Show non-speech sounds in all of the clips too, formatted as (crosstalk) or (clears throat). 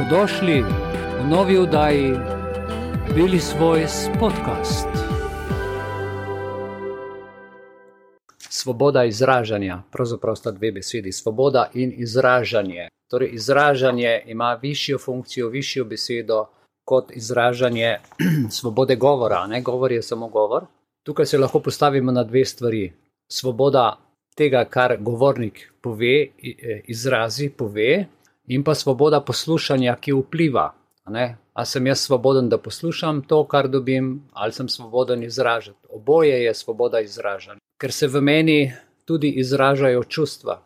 Dobrodošli v novi oddaji Bili svoj podcast. Svoboda izražanja, pravzaprav sta dve besedi: svoboda in izražanje. Torej, izražanje ima višjo funkcijo, višjo besedo kot izražanje (clears throat) svobode govora. Ne govor je samo govor. Tukaj se lahko postavimo na dve stvari. Svoboda tega, kar govornik pove, izrazi, pove, in pa svoboda poslušanja, ki vpliva. Ali sem jaz svoboden, da poslušam to, kar dobim, ali sem svoboden izražati. Oboje je svoboda izražanja, ker se v meni tudi izražajo čustva,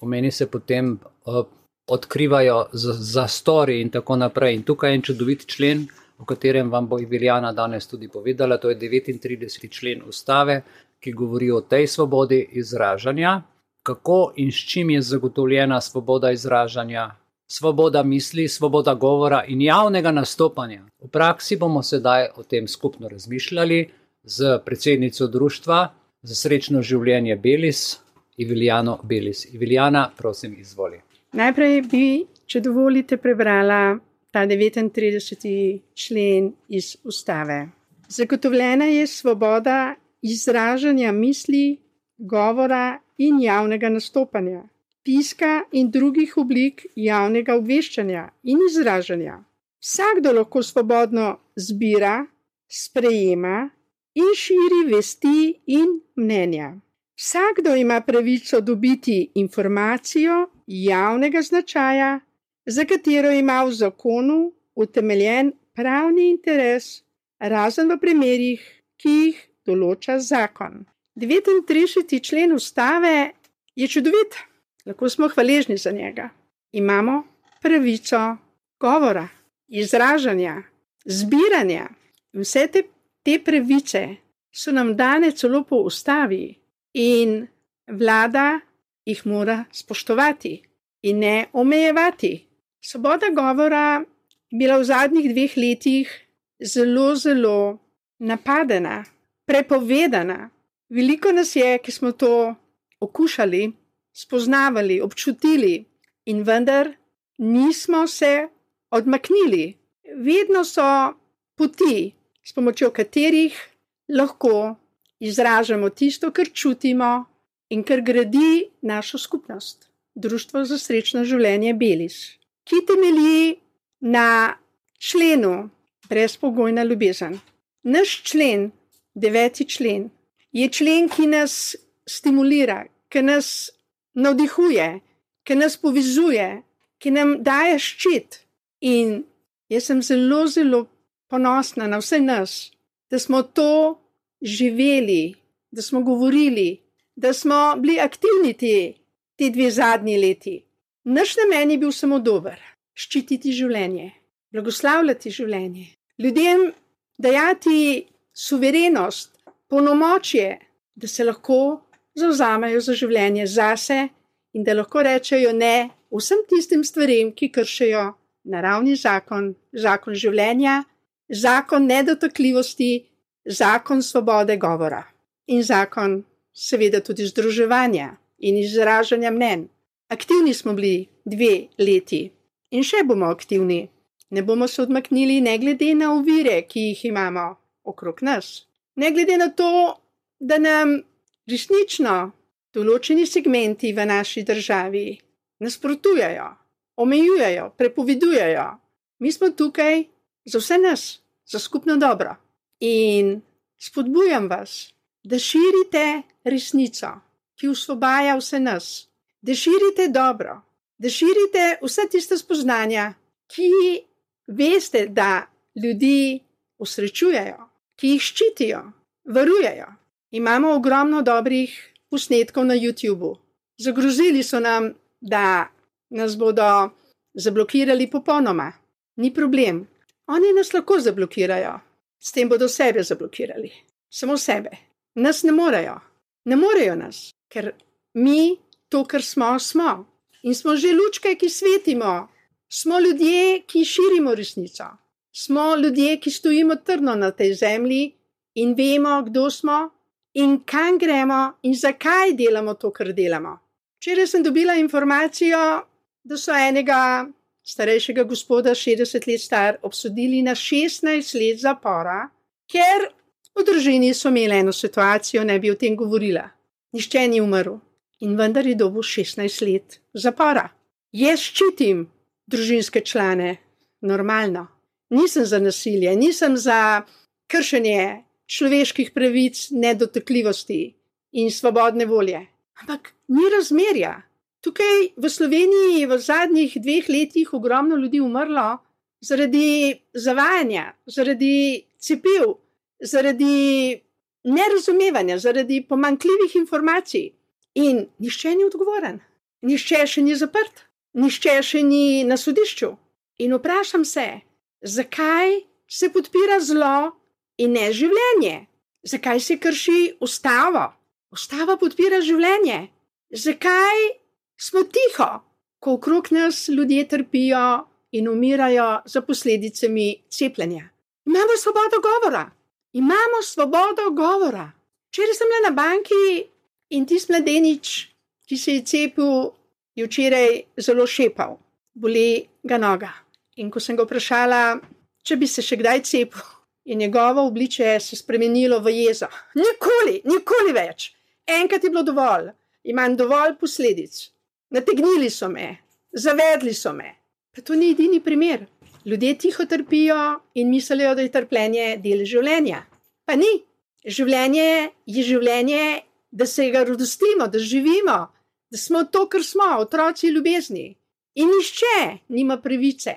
v meni se potem uh, odkrivajo zastori in tako naprej. In tukaj je en čudovit člen, o katerem vam bo Iviljana danes tudi povedala, to je 39. člen ustave, ki govori o tej svobodi izražanja, kako in s čim je zagotovljena svoboda izražanja, svoboda misli, svoboda govora in javnega nastopanja. V praksi bomo sedaj o tem skupno razmišljali z predsednico društva za srečno življenje Belis, Iviljano Belis. Iviljana, prosim, izvoli. Najprej bi, če dovolite, prebrala ta 39. člen iz ustave. Zagotovljena je svoboda izražanja misli, govora in javnega nastopanja, tiska in drugih oblik javnega obveščanja in izražanja. Vsakdo lahko svobodno zbira, sprejema in širi vesti in mnenja. Vsakdo ima pravico dobiti informacijo javnega značaja, za katero ima v zakonu utemeljen pravni interes, razen v primerih, ki jih določa zakon. 39. člen ustave je čudovit, lahko smo hvaležni za njega. Imamo pravico govora, izražanja, zbiranja. Vse te, te pravice so nam dane celo po ustavi in vlada jih mora spoštovati in ne omejevati. Svoboda govora je bila v zadnjih dveh letih zelo, zelo napadena, prepovedana. Veliko nas je, ki smo to okušali, spoznavali, občutili, in vendar nismo se odmaknili. Vedno so poti, s pomočjo katerih lahko izražamo tisto, kar čutimo in kar gradi našo skupnost, Društvo za srečno življenje Belis, ki temelji na členu brezpogojna ljubezen. Naš člen, deveti člen, je člen, ki nas stimulira, ki nas navdihuje, ki nas povezuje, ki nam daje ščit. In jaz sem zelo, zelo ponosna na vse nas, da smo to živeli, da smo govorili, da smo bili aktivni te, te dve zadnji leti. Naš namen je bil samo dober: ščititi življenje, blagoslavljati življenje, ljudem dajati suverenost, polnomočje, da se lahko zauzamejo za življenje zase in da lahko rečejo ne vsem tistim stvarem, ki kršijo naravni zakon, zakon življenja, zakon nedotakljivosti, zakon svobode govora in zakon, seveda, tudi združevanja in izražanja mnen. Aktivni smo bili dve leti in še bomo aktivni. Ne bomo se odmaknili, ne glede na ovire, ki jih imamo okrog nas. Ne glede na to, da nam resnično določeni segmenti v naši državi nasprotujejo, omejujejo, prepovedujejo, mi smo tukaj za vse nas, za skupno dobro. In spodbujam vas, da širite resnico, ki usvobaja vse nas, da širite dobro, da širite vse tiste spoznanja, ki veste, da ljudi usrečujejo, ki jih ščitijo, varujejo. Imamo ogromno dobrih posnetkov na YouTubu. Zagrozili so nam, da nas bodo zablokirali popolnoma. Ni problem. Oni nas lahko zablokirajo, S tem bodo sebe zablokirali, samo sebe. Nas ne morejo, ne morejo nas, ker mi to, kar smo, smo. In smo že lučke, ki svetimo, smo ljudje, ki širimo resnico, smo ljudje, ki stojimo trdno na tej zemlji in vemo, kdo smo in kam gremo in zakaj delamo to, kar delamo. Včeraj sem dobila informacijo, da so enega starejšega gospoda, 60 let star, obsodili na 16 let zapora, ker v družini so imeli eno situacijo, ne bi o tem govorila. Nišče ni umrl in vendar je dobil 16 let zapora. Jaz ščitim družinske člane normalno. Nisem za nasilje, nisem za kršenje človeških pravic, nedotakljivosti in svobodne volje. Ampak ni razmerja. Tukaj v Sloveniji je v zadnjih dveh letih ogromno ljudi umrlo zaradi zavajanja, zaradi cepiv, zaradi nerazumevanja, zaradi pomankljivih informacij. In nišče ni odgovoren, nišče še ni zaprt, nišče še ni na sodišču. In vprašam se, zakaj se podpira zlo in ne življenje? Zakaj se krši ustavo? Ustava podpira življenje. Zakaj smo tiho, ko okrog nas ljudje trpijo in umirajo za posledicami cepljenja? Imamo svobodo govora, imamo svobodo govora. Včeraj sem bila na banki in tisti mladenič, ki se je cepil, je včeraj zelo šepal, boli ga noga. In ko sem ga vprašala, če bi se še kdaj cepil, je njegovo obličje se spremenilo v jezo. Nikoli, nikoli več. Enkrat je bilo dovolj, imam dovolj posledic. Nategnili so me, zavedli so me. Pa to ni edini primer. Ljudje tiho trpijo in mislijo, da je trpljenje del življenja. Pa ni. Življenje je življenje, da se ga rodostimo, da živimo, da smo to, kar smo, otroci ljubezni. In nišče nima pravice,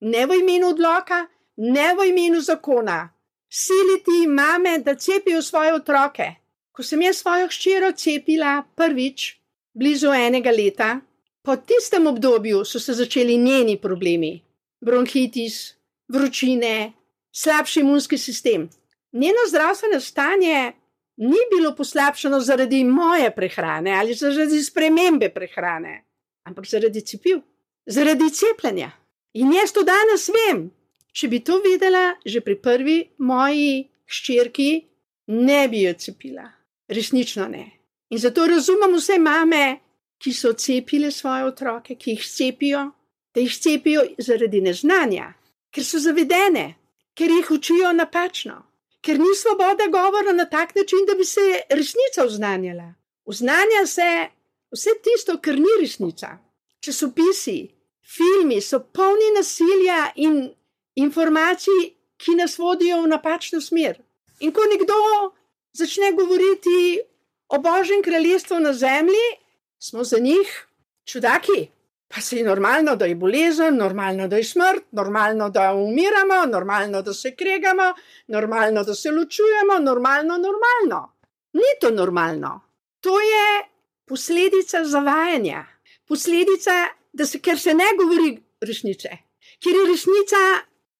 ne v imenu odloka, ne v imenu zakona, siliti mame, da cepijo svoje otroke. Ko sem jaz svojo hčero cepila prvič, blizu enega leta, po tistem obdobju so se začeli njeni problemi: bronhitis, vročine, slabši imunski sistem. Njeno zdravstveno stanje ni bilo poslabšano zaradi moje prehrane ali zaradi spremembe prehrane, ampak zaradi cepiv, zaradi cepljenja. In jaz to danes vem. Če bi to videla že pri prvi moji hčerki, ne bi jo cepila resnično ne. In zato razumem vse mame, ki so cepile svoje otroke, ki jih cepijo, da jih cepijo zaradi neznanja, ker so zavedene, ker jih učijo napačno, ker ni svoboda govora na tak način, da bi se resnica oznanjala. Oznanja se vse tisto, kar ni resnica. Časopisi, filmi so polni nasilja in informacij, ki nas vodijo v napačno smer. In ko nekdo začne govoriti o Božjem kraljestvu na zemlji, smo za njih čudaki. Pa se je normalno, da je bolezen, normalno, da je smrt, normalno, da umiramo, normalno, da se kregamo, normalno, da se ločujemo, normalno, normalno. Ni to normalno. To je posledica zavajanja, posledica, da se, ker se ne govori resnice, ker je resnica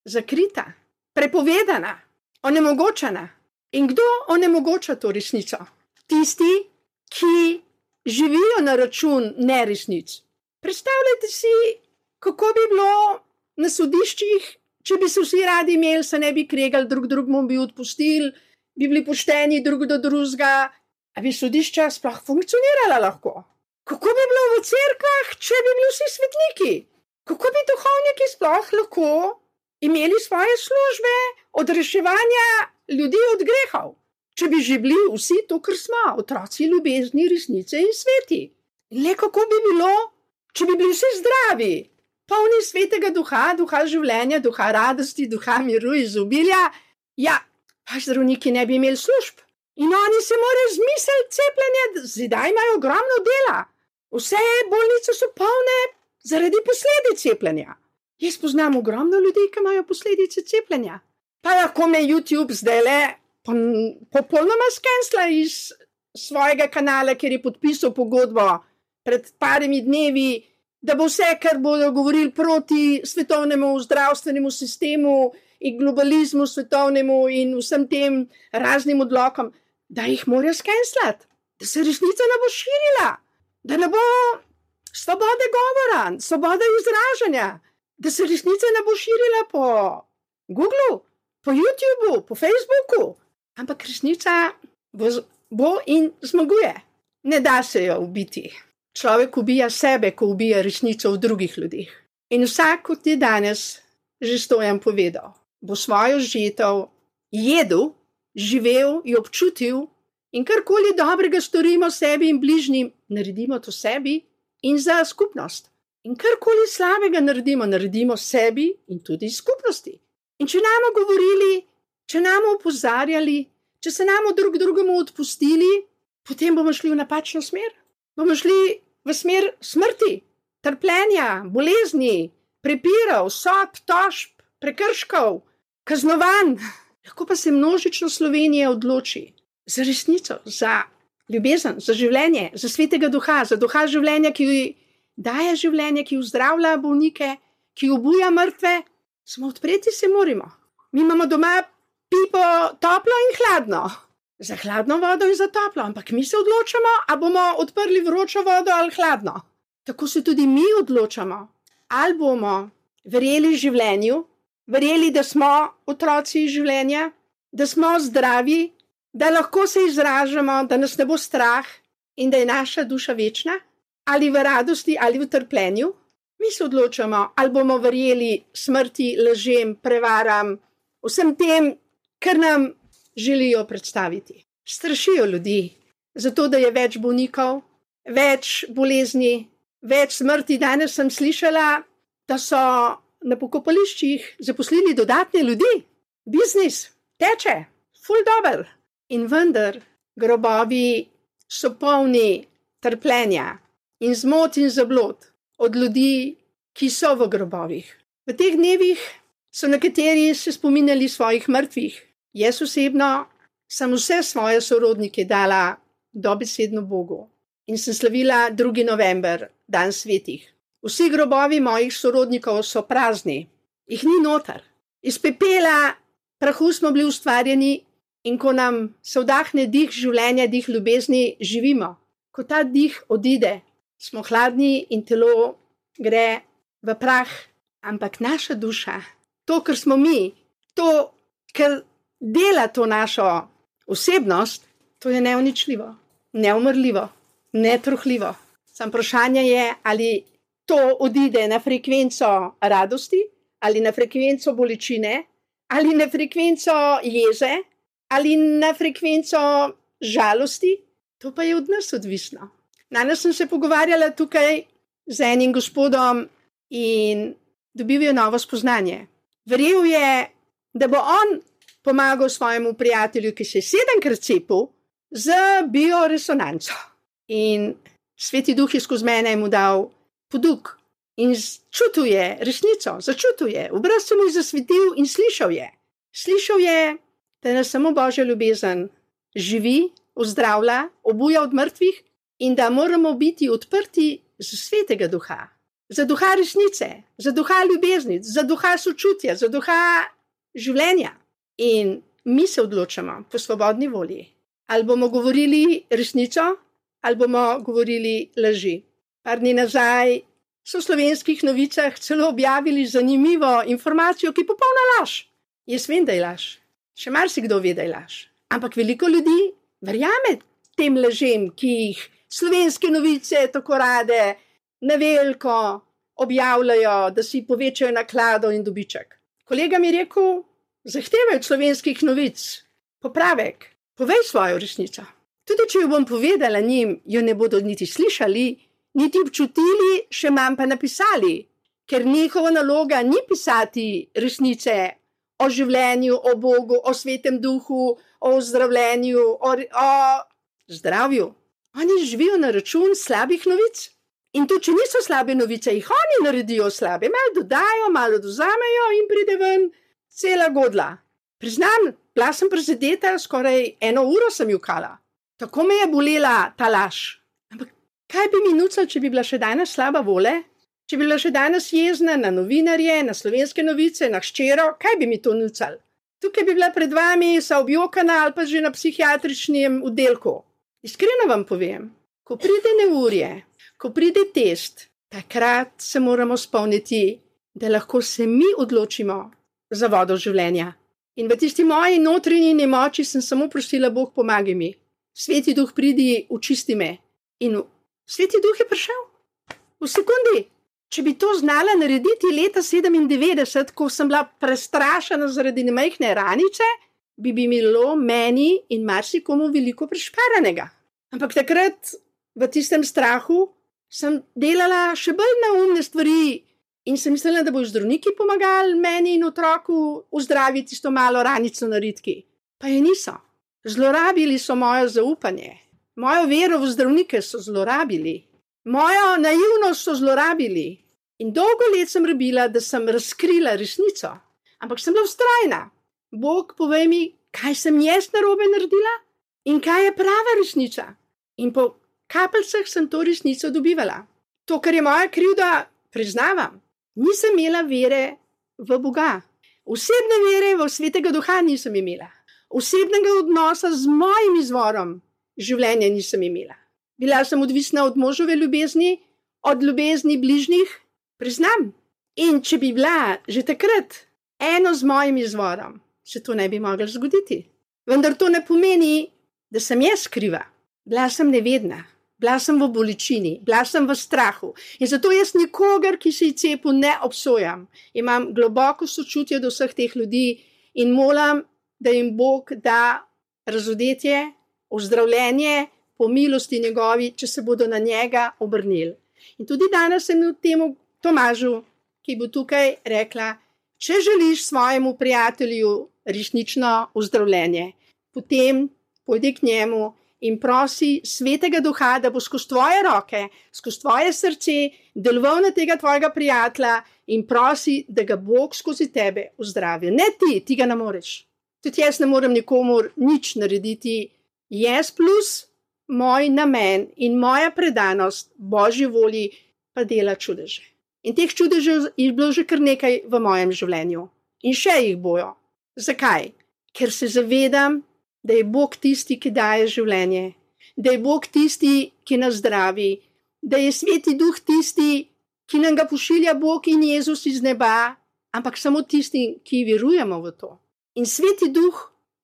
zakrita, prepovedana, onemogočena. In kdo onemogoča to resnico? Tisti, ki živijo na račun neresnic. Predstavljajte si, kako bi bilo na sodiščih, če bi se vsi radi imeli, se ne bi kregali, drug drugemu bi odpustili, bi bili pošteni drug do drugega, a bi sodišča sploh funkcionirala lahko. Kako bi bilo v cerkvah, če bi bili vsi svetniki? Kako bi duhovniki sploh lahko imeli svoje službe od reševanja ljudi od grehov. Če bi že bili vsi to, kar smo, otroci ljubezni, resnice in sveti. Le kako bi bilo, če bi bili vsi zdravi, polni svetega duha, duha življenja, duha radosti, duha miru, izobilja. Ja, pa zdravniki ne bi imeli služb. In oni se morajo zmisliti cepljenje, zdaj imajo ogromno dela. Vse bolnice so polne zaradi posledic cepljenja. Jaz poznam ogromno ljudi, ki imajo posledice cepljenja. Pa lahko me YouTube zdaj le popolnoma skensla iz svojega kanala, ker je podpisal pogodbo pred parimi dnevi, da bo vse, kar bodo govorili proti svetovnemu zdravstvenemu sistemu in globalizmu svetovnemu in vsem tem raznim odlokom, da jih morajo skenslati, da se resnica ne bo širila, da ne bo svobode govora, svobode izražanja, da se resnica ne bo širila po Googlu po YouTubu, po Facebooku, ampak resnica bo, bo in zmaguje. Ne da se jo ubiti. Človek ubija sebe, ko ubija resnico v drugih ljudeh. In vsak, kot ti danes že stojem povedal, bo svojo žitev jedel, živel in občutil, in karkoli dobrega storimo sebi in bližnjim, naredimo to sebi in za skupnost. In karkoli slabega naredimo, naredimo sebi in tudi skupnosti. In če nam govorili, če nam opozarjali, če se nam drug drugemu odpustili, potem bomo šli v napačno smer. Bomo šli v smer smrti, trpljenja, bolezni, prepirov, sod, tožb, prekrškov, kaznovanj. Lahko pa se množično Slovenija odloči za resnico, za ljubezen, za življenje, za svetega duha, za duha življenja, ki daje življenje, ki vzdravlja bolnike, ki obuja mrtve. Samo odpreti se moramo. Mi imamo doma pipo toplo in hladno. Za hladno vodo in za toplo, ampak mi se odločamo, ali bomo odprli vročo vodo ali hladno. Tako se tudi mi odločamo, ali bomo verjeli življenju, verjeli, da smo otroci življenja, da smo zdravi, da lahko se izražamo, da nas ne bo strah in da je naša duša večna, ali v radosti, ali v trpljenju. Mi se odločamo, ali bomo verjeli smrti, lažem, prevaram, vsem tem, kar nam želijo predstaviti. Strašijo ljudi, zato da je več bolnikov, več bolezni, več smrti. Danes sem slišala, da so na pokopališčih zaposlili dodatne ljudi, biznis teče, full dobr. In vendar grobovi so polni trpljenja in zmot in zablod od ljudi, ki so v grobovih. V teh dnevih so nekateri se spominjali svojih mrtvih. Jaz osebno sem vse svoje sorodnike dala dobesedno Bogu in sem slavila 2. november, dan svetih. Vsi grobovi mojih sorodnikov so prazni, jih ni noter. Iz pepela, prahu smo bili ustvarjeni in ko nam se vdahne dih življenja, dih ljubezni, živimo. Ko ta dih odide, smo hladni in telo gre v prah, ampak naša duša, to, kar smo mi, to, kar dela to našo osebnost, to je neuničljivo, neumrljivo, netruhljivo. Sam vprašanje je, ali to odide na frekvenco radosti, ali na frekvenco bolečine, ali na frekvenco jeze, ali na frekvenco žalosti, to pa je od nas odvisno. Danes sem se pogovarjala tukaj z enim gospodom in dobil je novo spoznanje. Verjel je, da bo on pomagal svojemu prijatelju, ki se je sedemkrat cepil z bioresonanco. In sveti duh je skozi mene mu dal poduk in čutil je resnico, začutil je, obraz se mu je zasvetil in slišal je. Slišal je, da nas samo božja ljubezen živi, ozdravlja, obuja od mrtvih in da moramo biti odprti za svetega duha, za duha resnice, za duha ljubezni, za duha sočutja, za duha življenja. In mi se odločamo po svobodni volji, ali bomo govorili resnico, ali bomo govorili laži. Par dni nazaj so v slovenskih novicah celo objavili zanimivo informacijo, ki je popolna laž. Jaz vem, da je laž. Še marsikdo ve, da je laž. Ampak veliko ljudi verjame tem lažem, ki jih slovenske novice tako rade, na veliko objavljajo, da si povečajo naklado in dobiček. Kolega mi je rekel: zahtevajo od slovenskih novic popravek, povej svojo resnico. Tudi če jo bom povedala njim, jo ne bodo niti slišali, niti občutili, še manj pa napisali, ker njihova naloga ni pisati resnice o življenju, o Bogu, o svetem duhu, o zdravljenju, o, o zdravju. Oni živijo na račun slabih novic. In to, če niso slabe novice, jih oni naredijo slabe, malo dodajo, malo dozamejo in pride ven cela godla. Priznam, bila sem prizadeta, skoraj eno uro sem jukala. Tako me je bolela ta laž. Kaj bi mi nucal, če bi bila še danes slaba vole? Če bi bila še danes jezna na novinarje, na slovenske novice, na ščero, kaj bi mi to nucal? Tukaj bi bila pred vami, sa objokana ali pa že na psihiatričnem oddelku. Iskreno vam povem, ko pride neurje, ko pride test, takrat se moramo spomniti, da lahko se mi odločimo za vodo življenja. In v tisti moji notranji nemoči sem samo prosila, Bog pomagaj mi. Sveti duh pridi, učisti me in Sveti duh je prišel v sekundi če bi to znala narediti leta 97, ko sem bila prestrašena zaradi nemajhne ranice, bi bilo meni in marsikomu veliko prešparanega. Ampak takrat, v tistem strahu, sem delala še bolj naumne stvari in sem mislila, da bo zdravniki pomagali meni in otroku ozdraviti to malo ranico na ritki. Pa je niso. Zlorabili so moje zaupanje, mojo vero v zdravnike so zlorabili, mojo naivnost so zlorabili. In dolgo let sem rabila, da sem razkrila resnico, ampak sem bila ustrajna. Bog, povej mi, kaj sem jaz narobe naredila in kaj je prava resnica. In po kapljicah sem to resnico dobivala. To, kar je moja krivda, priznavam. Nisem imela vere v Boga. Osebne vere v svetega duha nisem imela. Osebnega odnosa z mojim izvorom življenja nisem imela. Bila sem odvisna od možove ljubezni, od ljubezni bližnjih, priznam. In če bi bila že takrat eno z mojim izvorom, se to ne bi moglo zgoditi. Vendar to ne pomeni, da sem jaz kriva. Bila sem nevedna, bila sem v bolečini, bila sem v strahu. In zato jaz nikogar, ki se je cepil, ne obsojam. Imam globoko sočutje do vseh teh ljudi in molim, da jim Bog da razodetje, ozdravljenje, po milosti njegovi, če se bodo na njega obrnili. In tudi danes sem temu Tomažu, ki bo tukaj rekla, če želiš svojemu prijatelju resnično ozdravljenje, potem pojdi k njemu in prosi svetega duha, da bo skozi tvoje roke, skozi tvoje srce deloval na tega tvojega prijatelja in prosi, da ga Bog skozi tebe ozdravi. Ne ti, ti ga ne moreš. Tudi jaz ne morem nikomor nič narediti. Jaz plus moj namen in moja predanost Božji volji pa dela čudeže. In teh čudežev je bilo že kar nekaj v mojem življenju. In še jih bojo. Zakaj? Ker se zavedam, da je Bog tisti, ki daje življenje, da je Bog tisti, ki nas zdravi, da je sveti duh tisti, ki nam ga pošilja Bog in Jezus iz neba, ampak samo tisti, ki verujemo v to. In sveti duh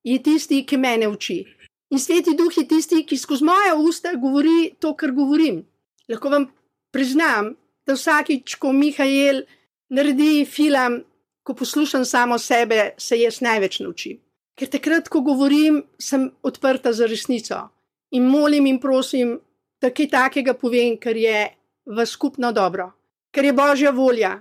je tisti, ki mene uči. In sveti duh je tisti, ki skozi moje usta govori to, kar govorim. Lahko vam priznam, da vsakič, ko Mihajl naredi film, ko poslušam samo sebe, se jaz največ naučim. Ker takrat, ko govorim, sem odprta za resnico in molim in prosim, da kaj takega povem, kar je v skupno dobro, ker je božja volja.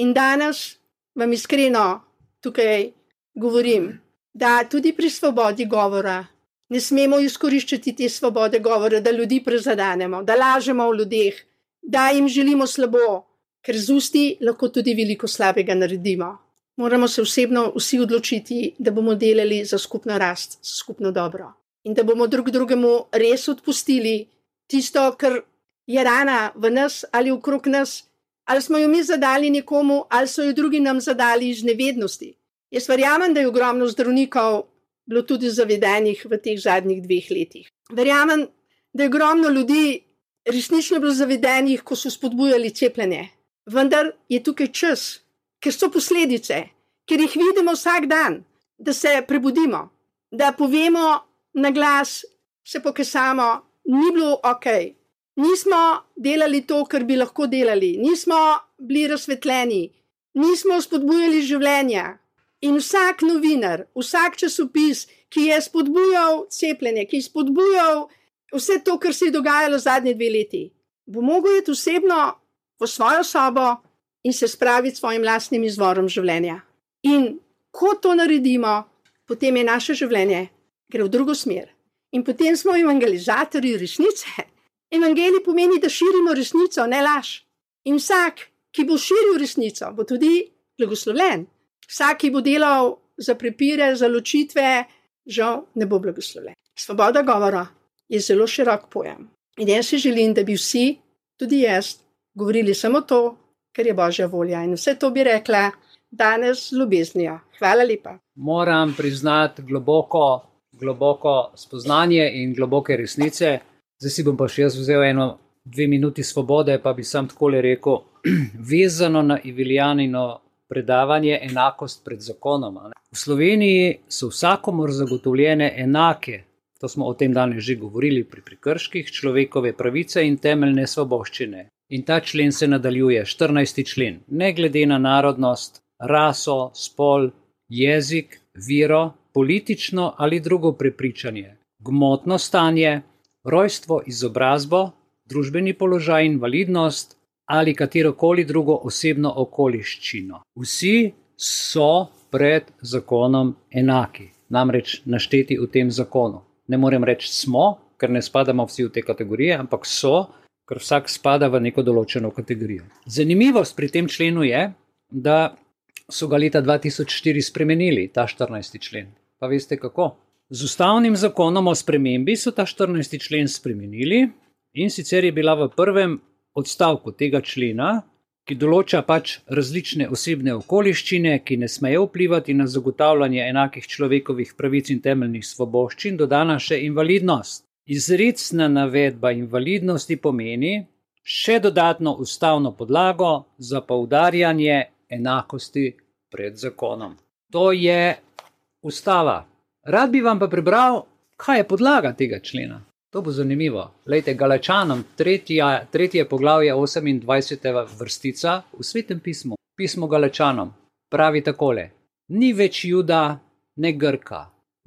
In danes vam iskreno tukaj govorim, da tudi pri svobodi govora ne smemo izkoriščati te svobode govora, da ljudi prezadanemo, da lažemo o ljudeh, da jim želimo slabo, ker z usti lahko tudi veliko slabega naredimo moramo se osebno vsi odločiti, da bomo delali za skupno rast, za skupno dobro. In da bomo drug drugemu res odpustili tisto, kar je rana v nas ali okrog nas, ali smo jo mi zadali nekomu, ali so jo drugi nam zadali iz nevednosti. Jaz verjamem, da je ogromno zdravnikov bilo tudi zavedenih v teh zadnjih dveh letih. Verjamem, da je ogromno ljudi resnično bilo zavedenih, ko so spodbujali cepljenje. Vendar je tukaj čas, ker so posledice, ker jih vidimo vsak dan, da se prebudimo, da povemo na glas, se pokesamo, ni bilo ok. Nismo delali to, kar bi lahko delali, nismo bili razsvetljeni, nismo spodbujali življenja. In vsak novinar, vsak časopis, ki je spodbujal cepljenje, ki je spodbujal vse to, kar se je dogajalo zadnje dve leti, bo mogel iti osebno v svojo sobo in se spraviti s svojim lastnim izvorom življenja. In ko to naredimo, potem je naše življenje gre v drugo smer. In potem smo evangelizatorji resnice. Evangelij pomeni, da širimo resnico, ne laž. In vsak, ki bo širil resnico, bo tudi blagoslovljen. Vsak, ki bo delal za prepire, za ločitve, žal ne bo blagoslovljen. Svoboda govora je zelo širok pojem. In jaz si želim, da bi vsi, tudi jaz, govorili samo to, ker je božja volja. In vse to bi rekla danes z ljubeznijo. Hvala lepa. Moram priznati globoko, globoko spoznanje in globoke resnice. Zdaj si bom pa še jaz vzel eno, dve minuti svobode, pa bi sam tako rekel, (clears throat) vezano na Iviljanino predavanje enakost pred zakonom. V Sloveniji so vsakomor zagotovljene enake To smo o tem danes že govorili pri prekrških človekove pravice in temeljne svoboščine. In ta člen se nadaljuje, 14. člen, ne glede na narodnost, raso, spol, jezik, vero, politično ali drugo prepričanje, gmotno stanje, rojstvo, izobrazbo, družbeni položaj, invalidnost ali katerokoli drugo osebno okoliščino. Vsi so pred zakonom enaki, namreč našteti v tem zakonu. Ne morem reči smo, ker ne spadamo vsi v te kategorije, ampak so, ker vsak spada v neko določeno kategorijo. Zanimivost pri tem členu je, da so ga leta 2004 spremenili, ta 14. člen. Pa veste kako? Z ustavnim zakonom o spremembi so ta 14. člen spremenili in sicer je bila v prvem odstavku tega člena, ki določa pač različne osebne okoliščine, ki ne smejo vplivati na zagotavljanje enakih človekovih pravic in temeljnih svoboščin, dodana še invalidnost. Izrecna navedba invalidnosti pomeni še dodatno ustavno podlago za poudarjanje enakosti pred zakonom. To je ustava. Rad bi vam pa prebral, kaj je podlaga tega člena. To bo zanimivo. Lejte, Galačanom, tretja, tretje poglavje, 28. vrstica v svetem pismu, pismo Galačanom, pravi takole: Ni več juda, ne grka,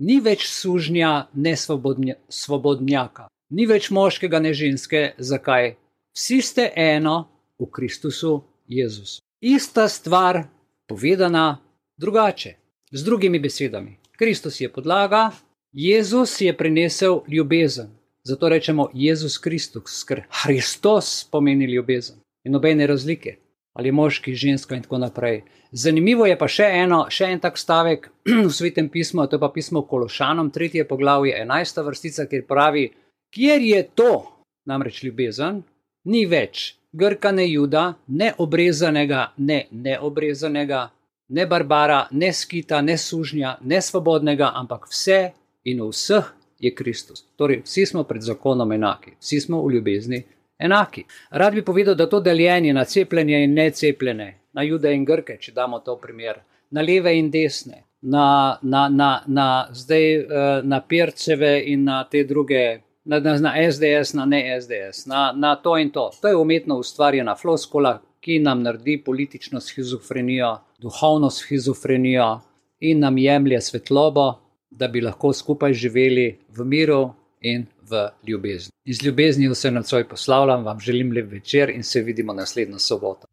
ni več sužnja, ne svobodnja, svobodnjaka, ni več moškega, ne ženske. Zakaj? Vsi ste eno v Kristusu Jezusu ista stvar, povedana drugače, z drugimi besedami. Kristus je podlaga, Jezus je prinesel ljubezen. Zato rečemo Jezus Kristus, ker Kristus pomeni ljubezen in nobene razlike, ali moški, ženska in tako naprej. Zanimivo je pa še, eno, še en tak stavek (clears throat) v svetem pismu, to je pa pismo Kološanom, tretje poglavje, enajsta vrstica, kjer pravi, kjer je to, namreč ljubezen, ni več Grka ne Juda, ne obrezanega, ne neobrezanega, ne barbara, ne skita, ne sužnja, ne svobodnega, ampak vse in vseh je Kristus. Torej, vsi smo pred zakonom enaki, vsi smo v ljubezni enaki. Rad bi povedal, da to deljenje na cepljenje in necepljene, na Jude in Grke, če damo to primer, na leve in desne, na, na, na, na zdaj eh, na Pirceve in na te druge na, na, na SDS, na ne SDS, na, na to in to. To je umetno ustvarjena floskola, ki nam naredi politično schizofrenijo, duhovno schizofrenijo in nam jemlje svetlobo, da bi lahko skupaj živeli v miru in v ljubezni. Iz ljubezni vse na svoj poslavljam, vam želim lep večer in se vidimo naslednjo soboto.